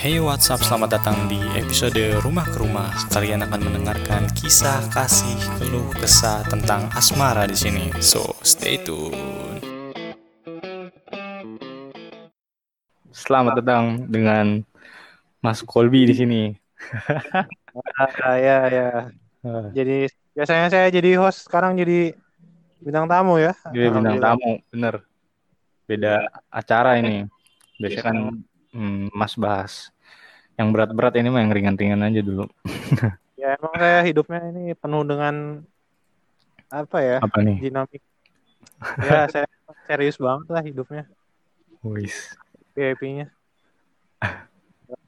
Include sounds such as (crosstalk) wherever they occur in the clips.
Hey what's up, selamat datang di episode Rumah ke Rumah. Kalian akan mendengarkan kisah kasih keluh kesah tentang asmara di sini. So, stay tune. Selamat datang dengan Mas Kolbi di sini. Ah, ya ya. Jadi biasanya saya jadi host, sekarang jadi bintang tamu ya. Dia bintang tamu, bener. Beda acara ini. Biasanya kan hmm, Mas bahas yang berat-berat ini mah yang ringan-ringan aja dulu. (laughs) ya emang saya hidupnya ini penuh dengan apa ya? Apa nih? Dinamik. ya (laughs) saya serius banget lah hidupnya. Wis. VIP-nya.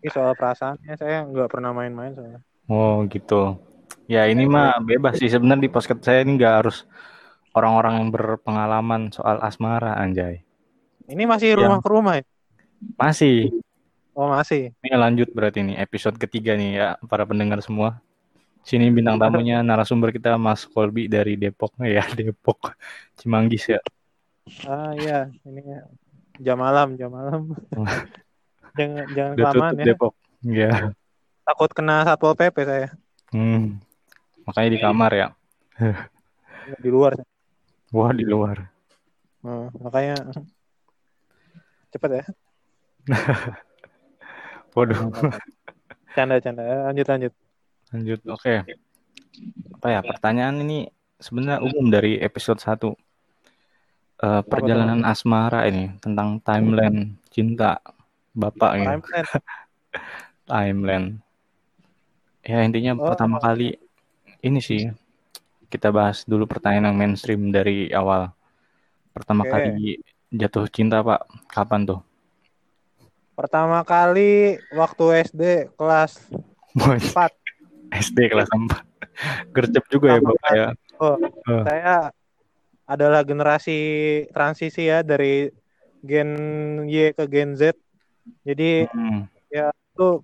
Ini soal perasaannya saya nggak pernah main-main soalnya. Oh gitu. Ya ini mah bebas sih sebenarnya di posket saya ini nggak harus orang-orang yang berpengalaman soal asmara anjay. Ini masih rumah ya. ke rumah ya? Masih. Oh masih. Ini lanjut berarti nih episode ketiga nih ya para pendengar semua. Sini bintang tamunya narasumber kita Mas Kolbi dari Depok (laughs) ya Depok Cimanggis ya. Ah iya ini jam malam jam malam. (laughs) jangan jangan kelamaan ya. Depok. Iya. Takut kena satpol pp saya. Hmm. Makanya di kamar ya. di luar. Wah di luar. Oh, makanya cepat ya. (laughs) Waduh. (laughs) Canda canda. Lanjut lanjut. Lanjut. Oke. Okay. Apa ya pertanyaan ini sebenarnya umum dari episode 1. Uh, perjalanan asmara ini tentang timeline cinta bapak ini. Timeline. (laughs) timeline. Ya intinya oh, pertama kali ini sih kita bahas dulu pertanyaan yang mainstream dari awal. Pertama okay. kali jatuh cinta pak, kapan tuh? Pertama kali waktu SD kelas 4. SD kelas 4. Gercep juga ya Bapak ya. Oh, uh. saya adalah generasi transisi ya dari gen Y ke gen Z. Jadi hmm. ya itu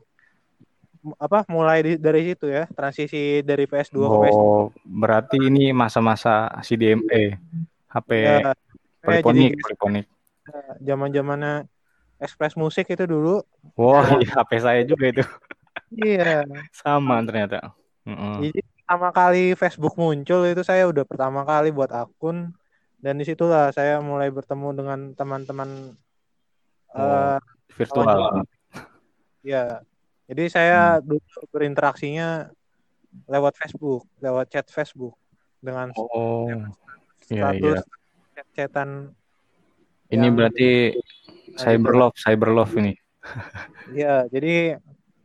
apa mulai di, dari situ ya transisi dari PS2 oh, ke PS3. Oh, berarti ini masa-masa CDMA, HP ya, poliponik, poliponik. Zaman-zamannya Express Musik itu dulu. Wah, wow, iya, HP saya juga itu. iya. Sama ternyata. Mm-hmm. Jadi pertama kali Facebook muncul itu saya udah pertama kali buat akun dan di situlah saya mulai bertemu dengan teman-teman oh, uh, virtual. Ya, jadi saya hmm. dulu berinteraksinya lewat Facebook, lewat chat Facebook dengan oh, iya, status iya. chat-chatan. Ini berarti cyber love, cyber love ini. (laughs) Iya, jadi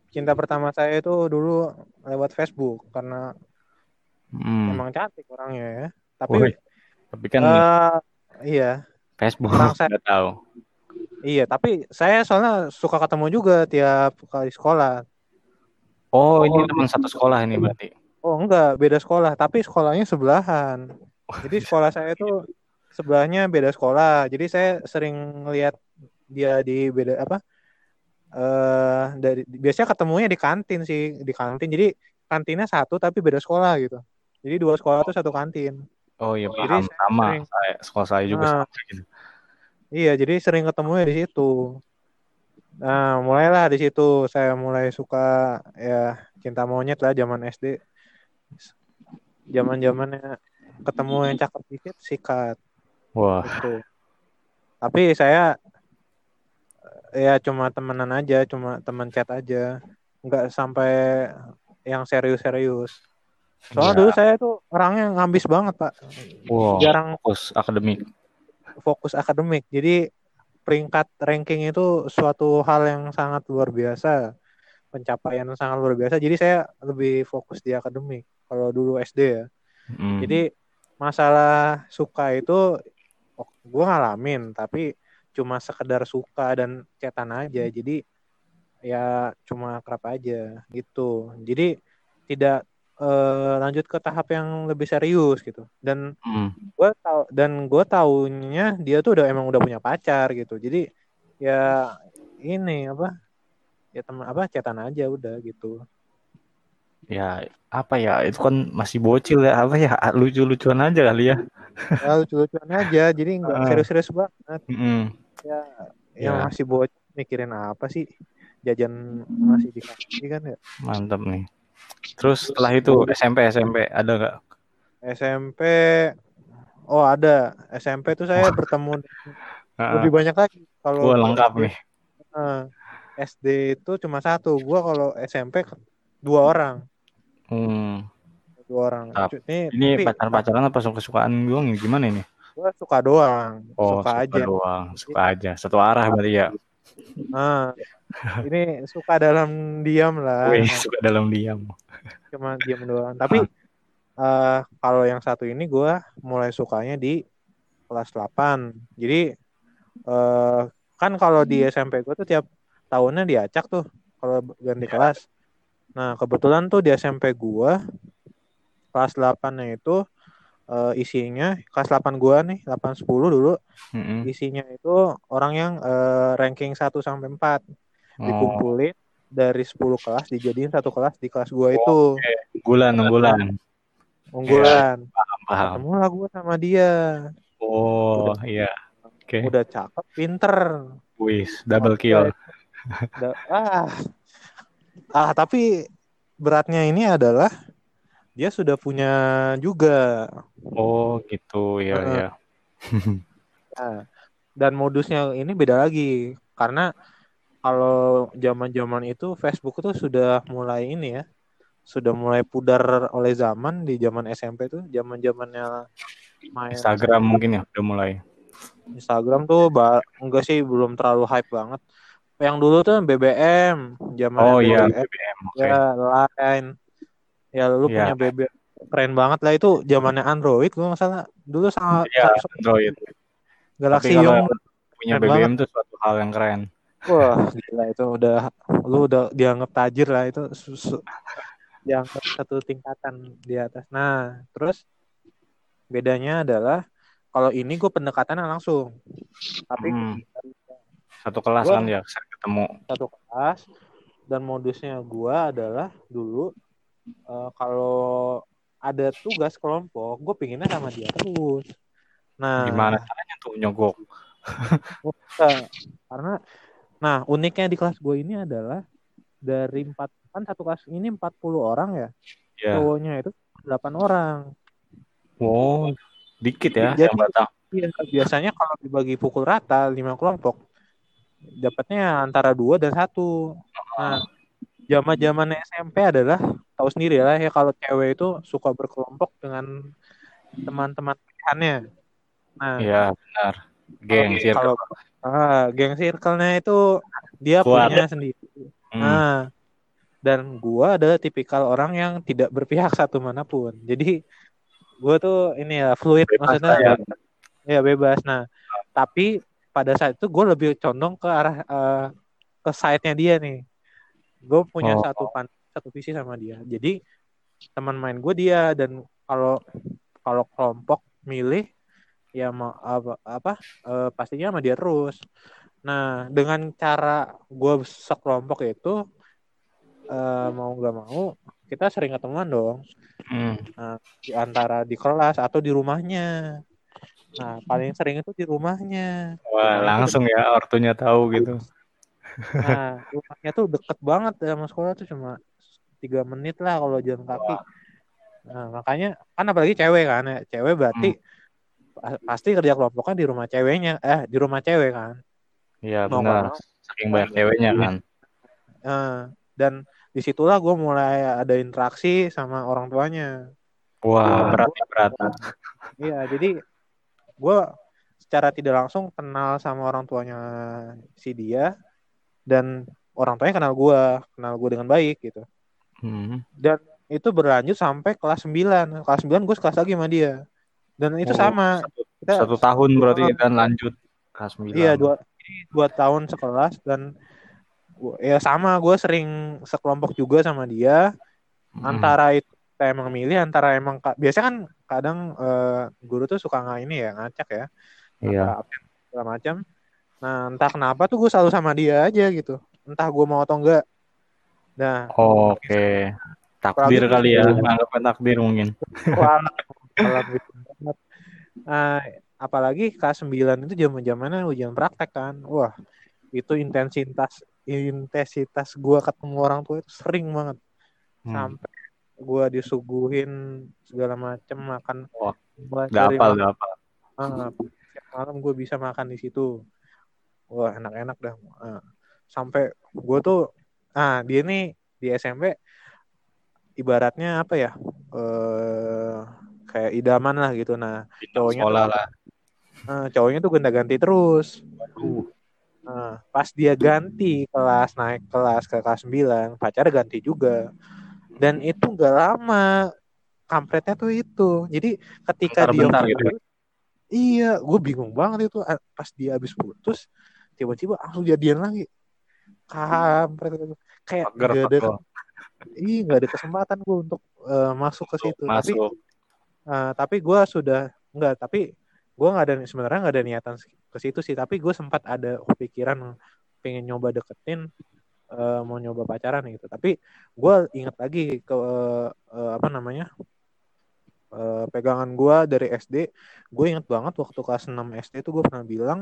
cinta pertama saya itu dulu lewat Facebook karena hmm. emang cantik orangnya ya. Tapi Woy, tapi kan uh, iya. Facebook saya tahu. Iya, tapi saya soalnya suka ketemu juga tiap kali sekolah. Oh, oh ini teman satu sekolah ini berarti. Oh, enggak, beda sekolah, tapi sekolahnya sebelahan. Jadi sekolah saya itu sebelahnya beda sekolah. Jadi saya sering lihat dia di beda apa eh uh, dari biasanya ketemunya di kantin sih di kantin. Jadi kantinnya satu tapi beda sekolah gitu. Jadi dua sekolah itu satu kantin. Oh iya jadi paham. sama sering, saya sekolah saya juga nah, sama gitu. Iya jadi sering ketemunya di situ. Nah mulailah di situ. Saya mulai suka ya cinta monyet lah zaman SD zaman zamannya ketemu yang cakep dikit sikat wah. Gitu. tapi saya ya cuma temenan aja cuma teman chat aja. Nggak sampai yang serius-serius. Soalnya ya. dulu saya tuh orangnya ngambis banget pak. Wow, jarang fokus akademik. fokus akademik. Jadi peringkat ranking itu suatu hal yang sangat luar biasa. Pencapaian yang sangat luar biasa. Jadi saya lebih fokus di akademik kalau dulu SD ya. Hmm. jadi masalah suka itu gue ngalamin tapi cuma sekedar suka dan cetan aja. Jadi ya cuma akrab aja gitu. Jadi tidak uh, lanjut ke tahap yang lebih serius gitu. Dan hmm. gue tau dan gue taunya dia tuh udah emang udah punya pacar gitu. Jadi ya ini apa ya teman apa cetan aja udah gitu ya apa ya itu kan masih bocil ya apa ya (laughs) lucu-lucuan aja kali ya, ya lucu-lucuan aja jadi (laughs) nggak serius-serius banget. Mm -hmm ya yang ya. masih buat mikirin apa sih jajan masih dikasih kan ya. Mantap nih. Terus setelah itu SMP SMP ada nggak? SMP oh ada. SMP tuh saya bertemu (laughs) Heeh. lebih banyak lagi. Kalau Gua lengkap nih. eh, SD itu cuma satu. Gua kalau SMP dua orang Hmm. dua orang Mantap. ini, Ini tapi pacar-pacaran apa suka-sukaan doang nih? Gimana ini? gua suka doang Oh, suka aja doang. Suka aja. Satu arah berarti ya. Ah, ini suka dalam diam lah Wih, suka dalam diam. cuma diam doang tapi eh, kalau yang satu ini gua mulai sukanya di kelas 8 jadi eh, kan kalau di SMP gua tuh tiap tahunnya diacak tuh kalau ganti kelas nah kebetulan tuh di SMP gua kelas 8 nya itu eh, isinya kelas 8 gua nih 8 10 dulu Mm-mm. isinya itu orang yang eh, ranking 1 sampai 4 Oh, dikumpulin dari 10 kelas dijadiin satu kelas di kelas gua itu unggulan, unggulan. (laughs) unggulan Paham. ketemu lah gua sama dia Oh, iya. Oke. udah cakep pinter Wis, double kill. Da- ah ah tapi beratnya ini adalah dia sudah punya juga Oh, gitu. Ya, Heeh. ya. Nah, (laughs) dan modusnya ini beda lagi karena kalau zaman-zaman itu Facebook itu sudah mulai ini ya sudah mulai pudar oleh zaman di zaman SMP tuh zaman-zamannya main Instagram mungkin ya udah mulai. Instagram tuh enggak sih belum terlalu hype banget. Yang dulu tuh BBM, zaman Oh iya, BBM, BBM. Oke. ya Line. Ya lu Iya. punya BBM keren banget lah itu zamannya Android gua nggak salah. Dulu sama Iya, Samsung Android. Galaxy Young. punya BBM tuh suatu hal yang keren. Wah, gila itu udah lu udah dianggap tajir lah itu susu dianggap satu tingkatan di atas. Nah, terus bedanya adalah kalau ini gue pendekatannya langsung. Tapi Hmm. Satu kelas Gua- kan ya, ketemu. satu kelas dan modusnya gua adalah dulu eh, kalau ada tugas kelompok gue pinginnya sama dia terus nah Gimana caranya tuh nyogok? (laughs) karena nah uniknya di kelas gue ini adalah dari empat kan satu kelas ini 40 orang ya Ya. cowoknya itu 8 orang Oh, dikit ya Jadi- yang. Iya, biasanya kalau dibagi pukul rata lima kelompok dapatnya antara dua dan satu. Nah, zaman zamannya SMP adalah tahu sendiri lah ya kalau cewek itu suka berkelompok dengan teman-teman pilihannya. Nah, Iya, benar. Geng circle. kalau ah, geng circle-nya itu dia Kuat. punya sendiri. Hmm. Nah, dan gua adalah tipikal orang yang tidak berpihak (laughs) satu mana pun. Jadi gua tuh ini ya fluid Bebas maksudnya ya. ya bebas. Nah, tapi pada saat itu gue lebih condong ke arah eh, ke side-nya dia nih. Gue punya Oh. satu pan satu visi sama dia. Jadi teman main gue dia dan kalau kalau kelompok milih ya mau apa, apa eh, pastinya sama dia terus. Nah, dengan cara gue sekelompok itu eh, mau nggak mau kita sering ketemuan dong Hmm. di antara di kelas atau di rumahnya. Nah, paling sering itu di rumahnya. Wah, langsung ya ortunya tahu gitu. Nah, rumahnya tuh deket banget sama sekolah tuh cuma tiga menit lah kalau jalan kaki. Nah, makanya kan apalagi cewek kan ya. Cewek berarti pa- pasti kerja kelompoknya di rumah ceweknya. Eh, di rumah cewek kan. Iya, benar. Saking banyak ceweknya kan. Nah, dan di situlah gue mulai ada interaksi sama orang tuanya. Wah, berat ya, berat. Iya, jadi gue secara tidak langsung kenal sama orang tuanya si dia dan orang tuanya kenal gue, kenal gue dengan baik gitu. Hmm. Dan itu berlanjut sampai kelas 9. Kelas 9 gue sekelas lagi sama dia. Dan itu Oh, sama. Kita, Satu tahun berarti kan lanjut kelas 9. iya dua, dua tahun sekelas dan gua- ya sama gue sering sekelompok juga sama dia. Hmm. Antara itu kita emang milih, antara emang biasanya kan kadang eh, guru tuh suka nggak ini ya ngacak ya. Iya. segala macam. Nah, entah kenapa tuh gue selalu sama dia aja gitu. Entah gue mau atau enggak. Nah, Oke. Takdir Apalagi- kali ya, anggapnya takdir mungkin. (laughs) Nah, apalagi kelas 9 itu zaman-zamannya ujian praktek kan. Wah, itu intensitas intensitas gue ketemu orang tua itu sering banget Hmm. Gue disuguhin segala macem makan mulai Gak dari malam, gak apal. ah, malam gue bisa makan di situ wah enak-enak dah Ah, sampai gue tuh ah dia nih di SMP ibaratnya apa ya eh kayak idaman lah gitu nah Cowoknya sekolah tuh- lah. eh, cowoknya tuh gonta-ganti terus Waduh. Nah, pas dia ganti kelas naik kelas ke kelas 9, pacar ganti juga. Dan itu nggak lama. Kampretnya tuh itu. Jadi ketika dia Bentar-bentar gitu. putus, Iya, gue bingung banget itu A- pas dia habis putus, tiba-tiba langsung jadian lagi. Kampret. Kayak Pager, gak ada. Iya, nggak ada kesempatan gue untuk eh, masuk ke situ. Tapi Masuk. eh, tapi gue sudah nggak. Tapi gue nggak ada sebenarnya nggak ada niatan ke situ sih. Tapi gue sempat ada pikiran pengen nyoba deketin, eh, mau nyoba pacaran gitu. Tapi gue ingat lagi ke eh, apa namanya eh, pegangan gue dari SD. Gue ingat banget waktu kelas 6 SD itu gue pernah bilang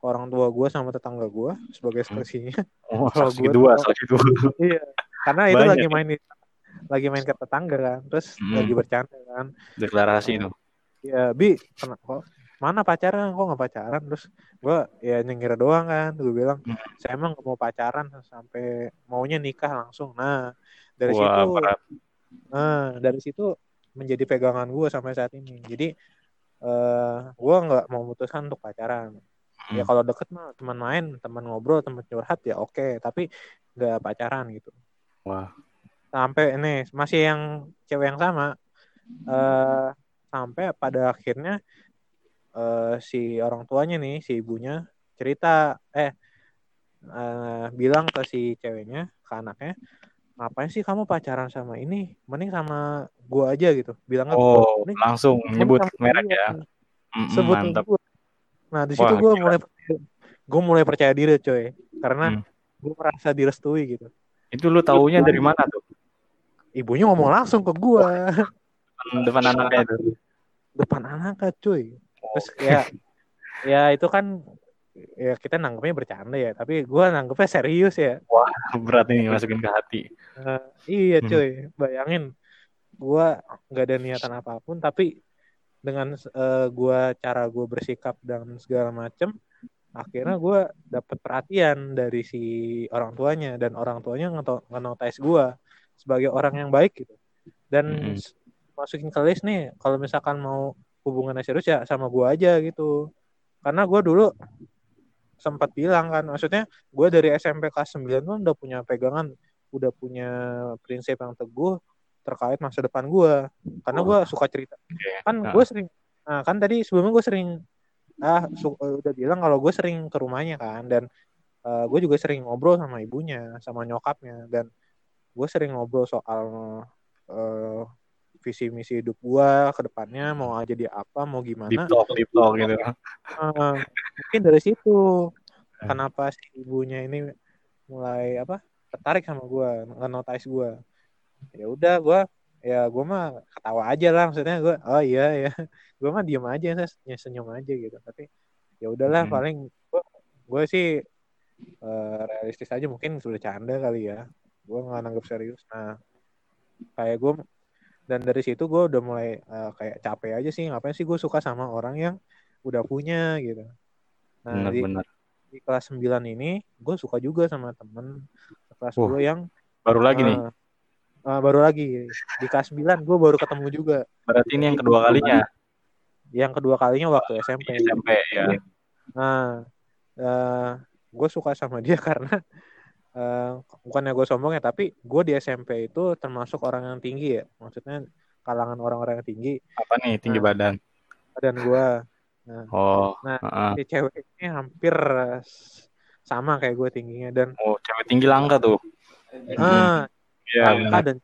ke orang tua gue sama tetangga gue sebagai ekspresinya. Oh, Kalau saksi gua dua, tahu- saksi dua. iya, karena itu Banyak lagi ya. main di lagi main ke tetangga kan, terus Hmm. lagi bercanda kan. Deklarasi itu. Ya, Bi, kena, kok mana pacaran? Kok nggak pacaran? Terus gue ya nyengir doang kan. Gue bilang, Hmm. saya emang nggak mau pacaran sampai maunya nikah langsung. Nah, dari Wah, situ, berat. nah, dari situ menjadi pegangan gue sampai saat ini. Jadi, eh gue nggak mau memutuskan untuk pacaran. Ya Hmm. kalau deket mah teman main, teman ngobrol, teman curhat ya oke. Tapi nggak pacaran gitu. Wah. Sampai ini masih yang cewek yang sama. eh sampai pada akhirnya eh, si orang tuanya nih, si ibunya cerita, eh, eh, bilang ke si ceweknya, ke anaknya, ngapain sih kamu pacaran sama ini? Mending sama gua aja gitu. Bilangnya Oh, "Mending- langsung mending nyebut sama merek dia." ya. Sebut mantap. gua. Nah di situ gue mulai gue mulai percaya diri coy, karena Hmm. gue merasa direstui gitu. Itu lu taunya dari mana tuh? Ibunya ngomong langsung ke gua Depan, depan anaknya itu. depan anaknya cuy. Terus (laughs) ya ya itu kan ya kita nanggepnya bercanda ya, tapi gua nanggepnya serius ya. Berat nih masukin ke hati. Eh, iya Hmm. cuy, bayangin gua nggak ada niatan apa pun tapi dengan eh, gua cara gua bersikap dan segala macem akhirnya gua dapet perhatian dari si orang tuanya dan orang tuanya ngenotis gua sebagai orang yang baik gitu dan s- masukin ke list nih kalau misalkan mau hubungannya serius ya sama gua aja gitu. Karena gua dulu sempat bilang kan maksudnya gua dari SMP kelas 9 tuh udah punya pegangan udah punya prinsip yang teguh terkait masa depan gua. Karena gua suka cerita. Kan Nah. gue sering nah, kan tadi sebelumnya gue sering ah su- eh, udah bilang kalau gue sering ke rumahnya kan dan gue juga sering ngobrol sama ibunya sama nyokapnya dan gue sering ngobrol soal eh, visi misi hidup gue ke depannya mau jadi apa mau gimana. Deep talk, deep talk gitu. Eh, mungkin dari situ. Hmm. kenapa si ibunya ini mulai apa tertarik sama gue ngenotis gue ya udah gue ya gue mah ketawa aja lah maksudnya gue oh iya (laughs) ya gue mah diem aja saya senyum aja gitu. Tapi ya udahlah Hmm. paling gue gue sih eh, realistis aja mungkin sudah canda kali ya. Gue nggak nanggap serius. Nah kayak gue dan dari situ gue udah mulai eh, kayak capek aja sih ngapain sih gue suka sama orang yang udah punya gitu nah di, Bener-bener. di kelas 9 ini gue suka juga sama temen kelas gue yang Baru lagi nih. eh, baru lagi di kelas 9 gue baru ketemu juga Berarti ini yang kedua kalinya yang kedua kalinya waktu SMP SMP ya. nah eh gue suka sama dia (laughs) karena eh bukannya gue sombong ya tapi gue di SMP itu termasuk orang yang tinggi ya maksudnya kalangan orang-orang yang tinggi Apa nih tinggi Nah. badan? dan gue nah Oh, Nah. heeh. si cewek ini hampir eh, sama kayak gue tingginya dan oh cewek tinggi langka tuh. ah Iya. langka dan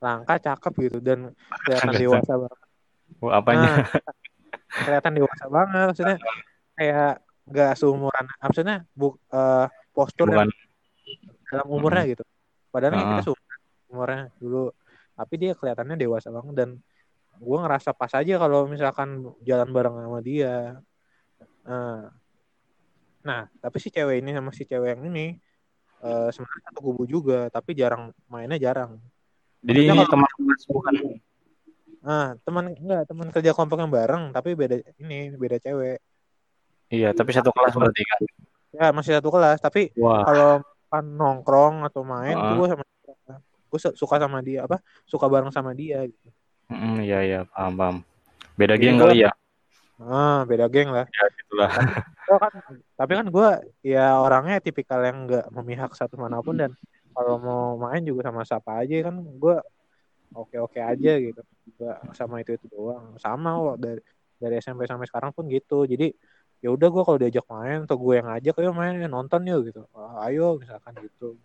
langka cakep gitu dan kelihatan dewasa banget Oh, apanya? Nah, kelihatan dewasa banget maksudnya (laughs) kayak gak seumuran maksudnya bu, eh, postur yang Bukan. Dalam umurnya gitu. Padahal kan kita Ah. seumuran umurnya dulu. Tapi dia kelihatannya dewasa banget dan gue ngerasa pas aja kalau misalkan jalan bareng sama dia. Nah, nah tapi si cewek ini sama si cewek yang ini eh, sebenarnya satu kubu juga tapi jarang mainnya jarang. Jadi ini teman bukan? ah teman enggak teman kerja kelompok yang bareng tapi beda ini beda cewek. Iya, tapi satu kelas berarti kan. ya masih satu kelas tapi kalau kan nongkrong atau main tuh gue sama gue suka sama dia apa suka bareng sama dia gitu Mm, iya iya paham paham. Beda geng kali ya. ah beda geng lah Ya gitulah. (laughs) Gua kan, tapi kan gue ya orangnya tipikal yang nggak memihak satu mana pun dan kalau mau main juga sama siapa aja kan gue oke oke aja gitu gak sama itu itu doang sama kok dari dari SMP sampai sekarang pun gitu jadi ya udah gue kalau diajak main atau gue yang ngajak ayo main ya nonton yuk gitu. Ah, ayo misalkan gitu.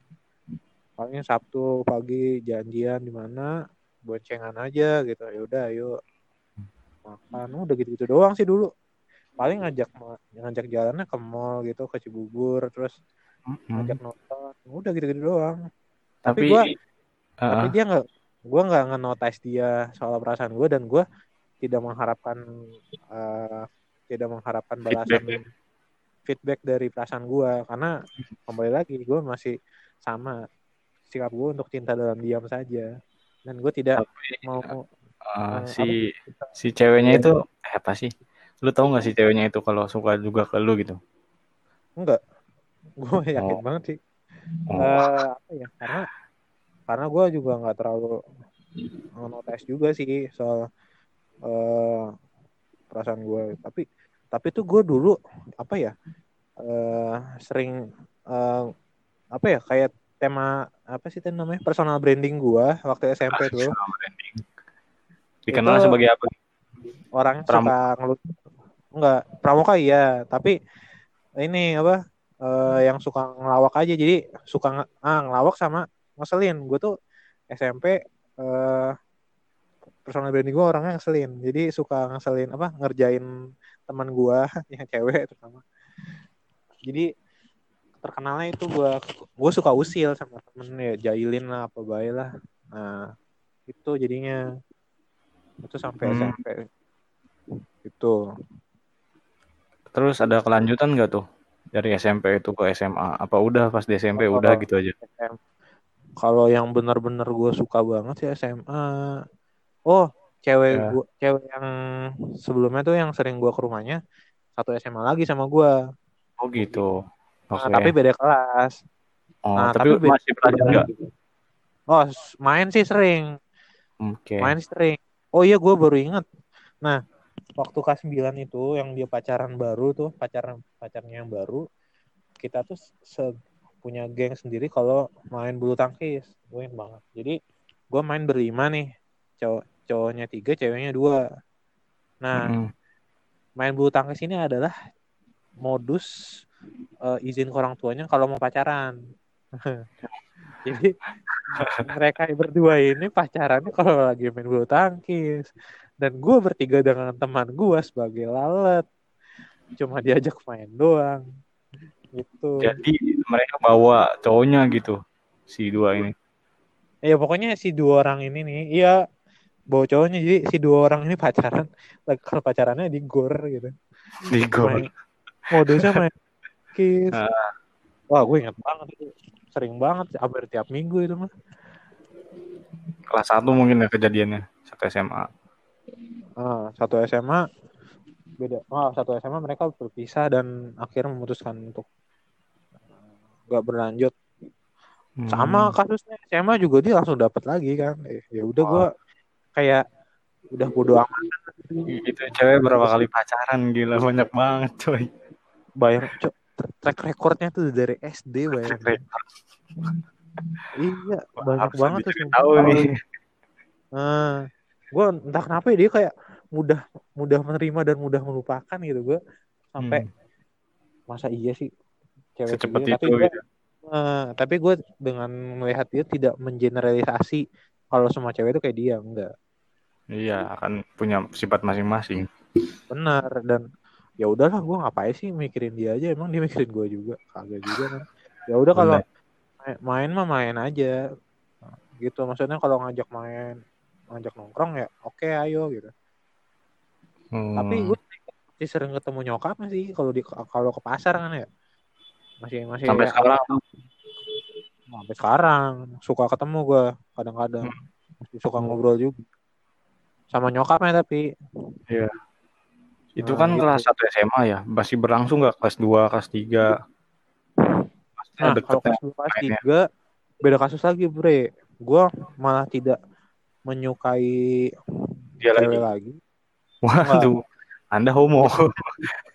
Paling Sabtu pagi janjian di mana boncengan aja gitu. Ya udah ayo makan. Udah gitu gitu doang sih dulu. Paling ngajak ngajak jalannya ke mall gitu ke Cibubur terus ngajak nonton. Udah gitu gitu doang. Tapi, gua- Ah, tapi dia nggak gue nggak ngenotis dia soal perasaan gue dan gue tidak mengharapkan eh, tidak mengharapkan balasan Feedback. feedback, dari perasaan gue karena kembali lagi gue masih sama sikap gue untuk cinta dalam diam saja. Dan gue tidak tapi mau ah, eh, si si ceweknya itu eh, apa sih? Lu tahu nggak si ceweknya itu kalau suka juga ke lu gitu? enggak. Gue yakin Oh. banget sih. Oh, Eh, apa ya? Karena karena gue juga nggak terlalu notice juga sih soal eh perasaan gue tapi tapi tuh gue dulu apa ya eh sering eh apa ya kayak tema apa sih itu namanya personal branding gue waktu SMP tuh personal branding. Dikenal Itu- sebagai apa? orang Pramuka. suka ngelut enggak pramuka iya tapi ini apa eh, yang suka ngelawak aja jadi suka ah, ngelawak sama ngeselin gue tuh SMP eh personal branding gue orangnya ngeselin jadi suka ngeselin apa ngerjain teman gue (laughs) yang cewek terutama jadi terkenalnya itu gue gue suka usil sama temen ya jailin lah apa baik lah nah itu jadinya itu sampai Hmm. SMP itu Terus ada kelanjutan nggak tuh dari SMP itu ke SMA? Apa udah pas di SMP Oh. udah gitu aja? Kalau yang benar-benar gue suka banget sih SMA. Oh, cewek Ya. gua, cewek yang sebelumnya tuh yang sering gue ke rumahnya satu SMA lagi sama gue. Oh gitu. Oke. Nah, tapi beda kelas. oh, nah, tapi, tapi beda- masih berlanjut nggak? Oh, main sih sering. Oke. Main sering. Oh iya, gue baru ingat. Nah, waktu kelas 9 itu yang dia pacaran baru tuh, pacaran pacarnya yang baru, kita tuh se- punya geng sendiri kalau main bulu tangkis. Gue banget. Jadi gue main berlima nih, cowok cowoknya tiga, ceweknya dua. Nah, Mm-mm. main bulu tangkis ini adalah modus eh, izin ke orang tuanya kalau mau pacaran. (laughs) Jadi mereka berdua ini pacarannya kalau lagi main bulu tangkis. Dan gue bertiga dengan teman gue sebagai lalat. Cuma diajak main doang. Gitu. Jadi mereka bawa cowoknya gitu si dua ini. Ya pokoknya si dua orang ini nih, iya bawa cowoknya jadi si dua orang ini pacaran. Kalau pacarannya di gor gitu. Di. Main- modusnya main kiss. (laughs) Ah. Wah, gue ingat banget itu. Sering banget, hampir tiap minggu itu mah. Kelas satu mungkin ya kejadiannya satu SMA. Ah, satu SMA beda. Oh, satu SMA mereka berpisah dan akhirnya memutuskan untuk eh, nggak berlanjut. Hmm. Sama kasusnya SMA juga dia langsung dapat lagi kan. Eh, ya udah gue kayak udah bodo amat Itu cewek berapa kali pacaran gila banyak banget coy. bayang cok track recordnya tuh dari SD bayang. Iya, banyak Harus banget tuh. tahu nih. Nah, gue entah kenapa ya dia kayak mudah mudah menerima dan mudah melupakan gitu gue sampai Hmm. masa iya sih cewek Secepat itu tapi gue gitu. tapi gue dengan melihat dia tidak mengeneralisasi kalau semua cewek itu kayak dia enggak Iya, akan punya sifat masing-masing. benar dan ya udahlah gue ngapain sih mikirin dia aja? Emang dia mikirin gue juga? Kagak juga kan ya udah kalau main, main mah main aja. Gitu maksudnya kalau ngajak main ngajak nongkrong ya oke ayo gitu. Hmm. tapi gue masih sering ketemu nyokapnya sih? Kalau di kalau ke pasar kan ya? Masih masih sampai ya, sekarang. Sampai sekarang suka ketemu gue kadang-kadang. Hmm. suka ngobrol juga sama nyokapnya tapi Iya. Itu Nah, kan gitu. kelas 1 SMA ya, masih berlangsung nggak kelas 2, kelas 3? Maksudnya Nah, kalau ya kelas 2 kelas mainnya. 3 beda kasus lagi, Bre. Gua malah tidak menyukai Dia lagi. lagi. Waduh, Anda homo.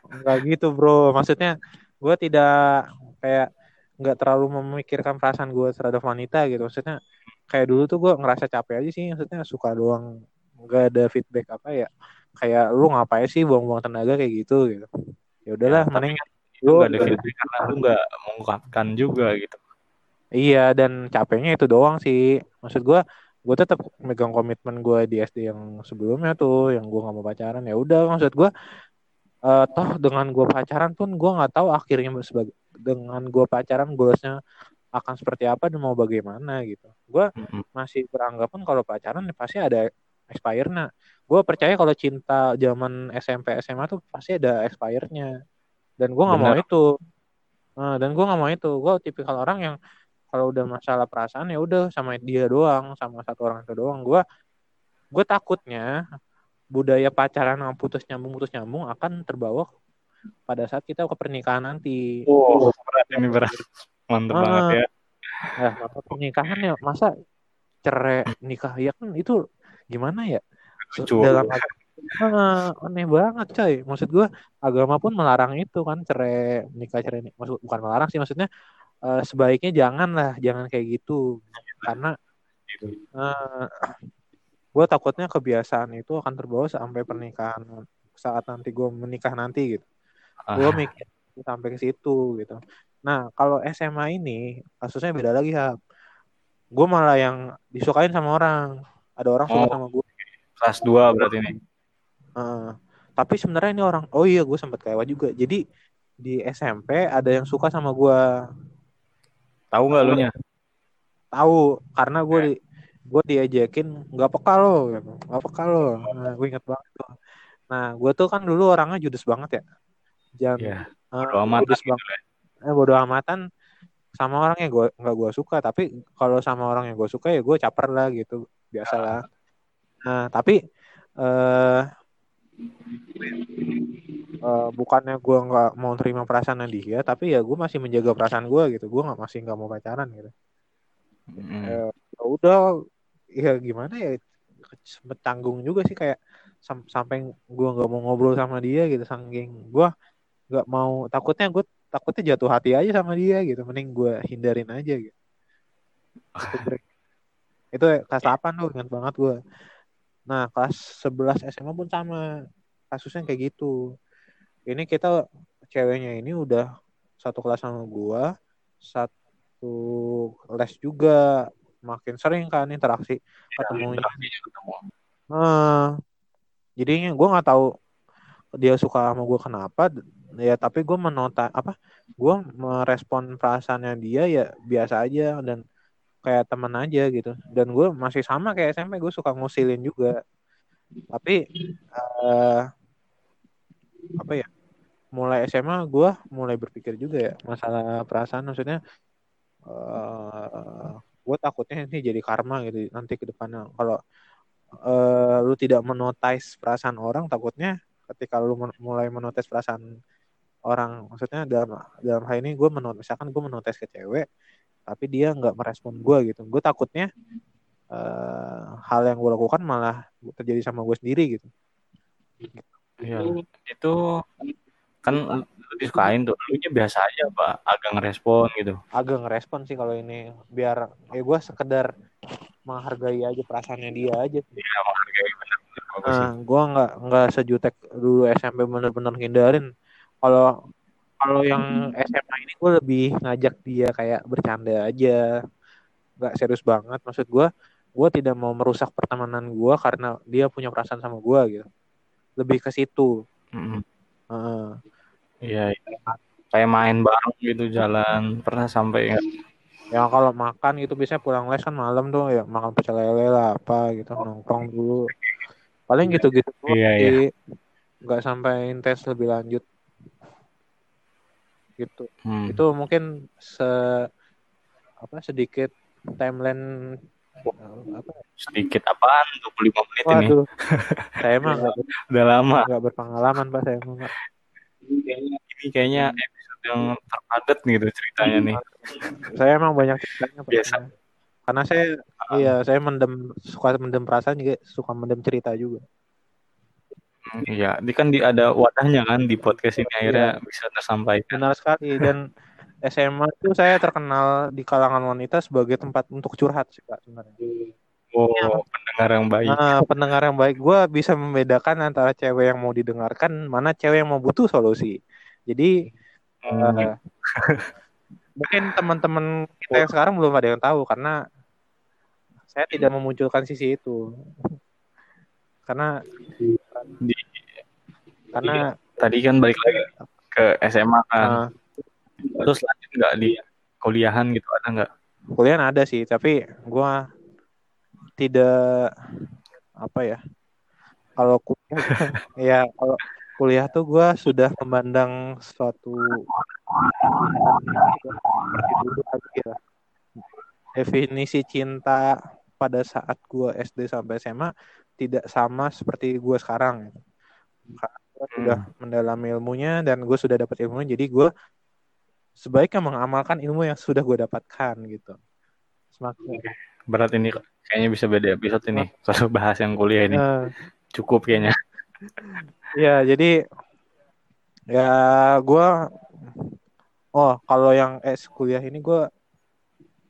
Enggak gitu, Bro. Maksudnya gua tidak kayak nggak terlalu memikirkan perasaan gue terhadap wanita gitu. Maksudnya kayak dulu tuh gue ngerasa capek aja sih. Maksudnya suka doang nggak ada feedback apa ya. Kayak lu ngapain sih buang-buang tenaga kayak gitu gitu. Ya udahlah, Ya, mending Itu lu nggak ada feedback karena lu nggak mengungkapkan juga gitu. Iya dan capeknya itu doang sih. Maksud gue, gue tetap megang komitmen gue di SD yang sebelumnya tuh, yang gue nggak mau pacaran. Ya udah, maksud gue, eh, toh dengan gue pacaran pun gue nggak tahu akhirnya sebagai dengan gue pacaran goalsnya akan seperti apa dan mau bagaimana gitu. Gue Mm-mm. masih beranggapan kalau pacaran ya pasti ada expire-nya. Gue percaya kalau cinta zaman SMP SMA tuh pasti ada expire-nya. Dan gue nggak mau itu. Nah, dan gue nggak mau itu. Gue tipikal orang yang kalau udah masalah perasaan ya udah sama dia doang, sama satu orang itu doang. Gue gue takutnya budaya pacaran yang putus nyambung putus nyambung akan terbawa pada saat kita ke pernikahan nanti. Wow, berat ini berat. Mantep Ah. banget ya. Nah, masa pernikahan ya masa cerai nikah ya kan itu gimana ya? Lucu. Dalam Ah, aneh banget coy. Maksud gue agama pun melarang itu kan cerai nikah cerai nikah. Maksud bukan melarang sih maksudnya eh, sebaiknya jangan lah, jangan kayak gitu. Karena Gitu. eh, gue takutnya kebiasaan itu akan terbawa sampai pernikahan saat nanti gue menikah nanti gitu. Gue Ah, mikir sampai ke situ gitu. Nah kalau SMA ini kasusnya beda lagi ya. Gue malah yang disukain sama orang. Ada orang suka Oh. sama gue. kelas 2 berarti ini. Heeh. tapi sebenarnya ini orang, oh iya gue sempat kecewa juga. Jadi di SMP ada yang suka sama gue. Tahu nggak lu nya? Tahu karena gue di, gue diajakin nggak peka lo, gitu. nggak peka lo. Nah, gue inget banget tuh. Nah gue tuh kan dulu orangnya judes banget ya. Jangan Iya. eh, Bodo amat judes gitu banget. lah. Eh, bodo amatan sama orang yang gue nggak gue suka. Tapi kalau sama orang yang gue suka ya gue caper lah gitu, biasa lah. Nah tapi eh eh, bukannya gue nggak mau terima perasaan dia, tapi ya gue masih menjaga perasaan gue gitu. Gue nggak masih nggak mau pacaran gitu. Mm. Ya udah, ya gimana ya sempet tanggung juga sih kayak sam- sampai gue nggak mau ngobrol sama dia gitu, saking gue nggak mau takutnya gue takutnya jatuh hati aja sama dia gitu. Mending gue hindarin aja gitu. Itu (laughs) break. Itu kelas 8 tuh ingat banget gue. Nah, kelas 11 SMA pun sama. Kasusnya kayak gitu. Ini kita ceweknya ini udah satu kelas sama gua, satu les juga. Makin sering kan interaksi ketemunya. Interaksinya ketemu. Nah, jadinya gua nggak tahu dia suka sama gua kenapa ya tapi gue menota apa gue merespon perasaannya dia ya biasa aja dan kayak temen aja gitu. Dan gue masih sama kayak SMP gue suka ngusilin juga. Tapi eh apa ya mulai SMA gue mulai berpikir juga ya masalah perasaan. Maksudnya eh gue takutnya ini jadi karma gitu nanti ke depannya. Kalau eh lu tidak menotis perasaan orang takutnya ketika lu men- mulai menotis perasaan orang. Maksudnya dalam dalam hal ini gue menot misalkan gue menotis ke cewek tapi dia nggak merespon gue gitu gue takutnya eh, hal yang gue lakukan malah terjadi sama gue sendiri gitu Iya. Itu kan lu disukain tuh. Lu nya biasa aja, Pak. Agak ngerespon gitu. agak ngerespon sih kalau ini biar ya gue sekedar menghargai aja perasaannya dia aja sih. Iya, menghargai bener. Sih. Nah, gue nggak nggak sejutek dulu SMP bener-bener hindarin. Kalau kalau yang SMA ini gue lebih ngajak dia kayak bercanda aja, nggak serius banget. Maksud gue, gue tidak mau merusak pertemanan gue karena dia punya perasaan sama gue gitu. Lebih ke situ. Mm-mm. Heeh. Iya, iya. Kayak main bareng gitu jalan. Pernah sampai nggak? Ya kalau makan gitu biasanya pulang les kan malam tuh ya makan pecel lele lah apa gitu nongkrong dulu. Paling gitu-gitu doang Iya, sih. iya. Nggak sampai intens lebih lanjut. Gitu. Hmm. itu mungkin se apa sedikit timeline apa sedikit apaan? 25 menit Waduh, ini (laughs) saya mah gak, udah lama. nggak berpengalaman pak. Saya mah ini kayaknya episode yang terpadat gitu ceritanya nih. (laughs) Saya emang banyak ceritanya pak. Biasa. Karena saya uh, iya saya mendem suka mendem perasaan juga suka mendem cerita juga Iya, ini kan di, ada wadahnya kan di podcast ini akhirnya iya. bisa tersampaikan. Benar sekali dan SMA itu saya terkenal di kalangan wanita sebagai tempat untuk curhat sih Pak sebenarnya. Oh, ya. pendengar yang baik. Nah, pendengar yang baik. Gue bisa membedakan antara cewek yang mau didengarkan, mana cewek yang mau butuh solusi. Jadi hmm. uh, mungkin teman-teman kita yang sekarang belum ada yang tahu karena saya tidak memunculkan sisi itu. karena di, karena tadi kan balik lagi ke SMA kan. Uh, Terus lanjut nggak di kuliahan gitu ada nggak? Kuliah ada sih, tapi gue tidak apa ya? Kalau kuliah, (laughs) ya kalau kuliah tuh gue sudah memandang suatu definisi cinta pada saat gue SD sampai SMA tidak sama seperti gue sekarang. Karena gue sudah hmm. mendalami ilmunya dan gue sudah dapat ilmunya, jadi gue sebaiknya mengamalkan ilmu yang sudah gue dapatkan gitu. Semakin berat ini kayaknya bisa beda episode ini kalau bahas yang kuliah ini. Uh, Cukup kayaknya. ya, jadi ya gue oh kalau yang es kuliah ini gue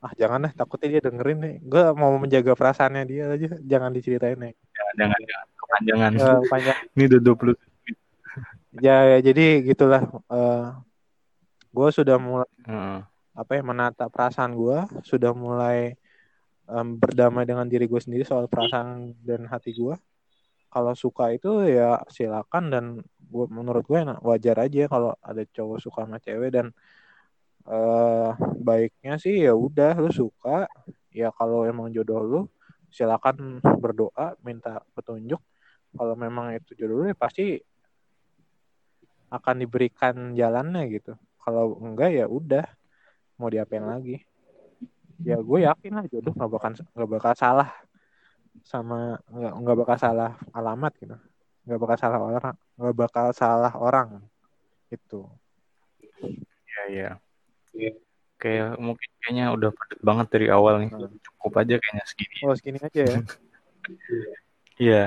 ah jangan deh takutnya dia dengerin nih gue mau menjaga perasaannya dia aja jangan diceritain nih jangan jangan kepanjangan. Uh, panjang. (laughs) ini udah 20 ya, ya jadi gitulah uh, gue sudah mulai uh. apa ya menata perasaan gue sudah mulai um, berdamai dengan diri gue sendiri soal perasaan dan hati gue kalau suka itu ya silakan dan gue menurut gue wajar aja kalau ada cowok suka sama cewek dan uh, baiknya sih ya udah lu suka. Ya kalau emang jodoh lu silakan berdoa minta petunjuk. Kalau memang itu jodoh lu ya pasti akan diberikan jalannya gitu. Kalau enggak ya udah mau diapain lagi? Ya gue yakin lah jodoh nggak bakal nggak bakal salah sama nggak nggak bakal salah alamat gitu. Nggak bakal salah orang nggak bakal salah orang itu ya ya kayak mungkin kayaknya udah padat banget dari awal nih hmm. cukup aja kayaknya segini oh segini aja ya (laughs) iya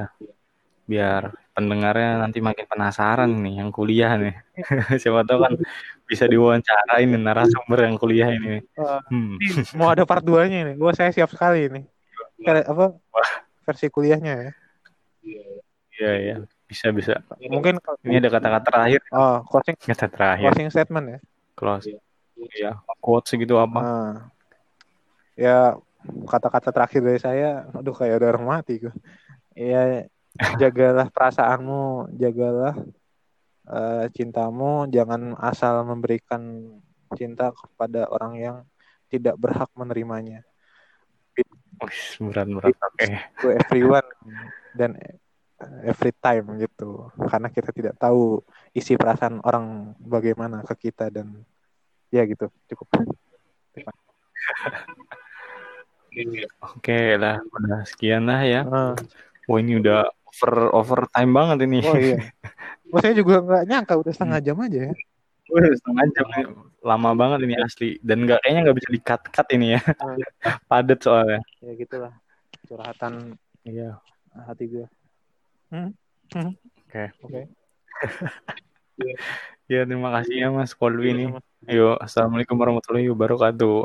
biar pendengarnya nanti makin penasaran nih yang kuliah nih. (laughs) Siapa tahu kan bisa diwawancara ini narasumber yang kuliah ini. Uh, hmm. Mau ada part 2-nya ini. Gua saya siap sekali ini. Apa versi kuliahnya ya. Iya, iya. Bisa, bisa. Mungkin ini ada kata-kata terakhir. Oh, closing kata terakhir. Closing statement ya. Close. Iya, quotes segitu apa? Uh, ya kata-kata terakhir dari saya, aduh kayak udah orang mati gue. Ya (laughs) jagalah perasaanmu, jagalah uh, cintamu, jangan asal memberikan cinta kepada orang yang tidak berhak menerimanya. Berat berat. Oke. Okay. To everyone dan every time gitu. Karena kita tidak tahu isi perasaan orang bagaimana ke kita dan ya gitu. Cukup. Oke lah, udah sekian lah ya. Uh. Oh ini udah over over time banget ini. Oh iya. (laughs) Oh, saya juga nggak nyangka udah setengah jam aja ya. Udah setengah jam lama banget ini asli dan nggak kayaknya nggak bisa di cut cut ini ya. Iya. (laughs) Padat soalnya. Ya gitulah curhatan iya hati gue. Hmm? Hmm? Oke. Oke. (laughs) ya terima kasih ya Mas Kolwi ini. Ayo, assalamualaikum warahmatullahi wabarakatuh.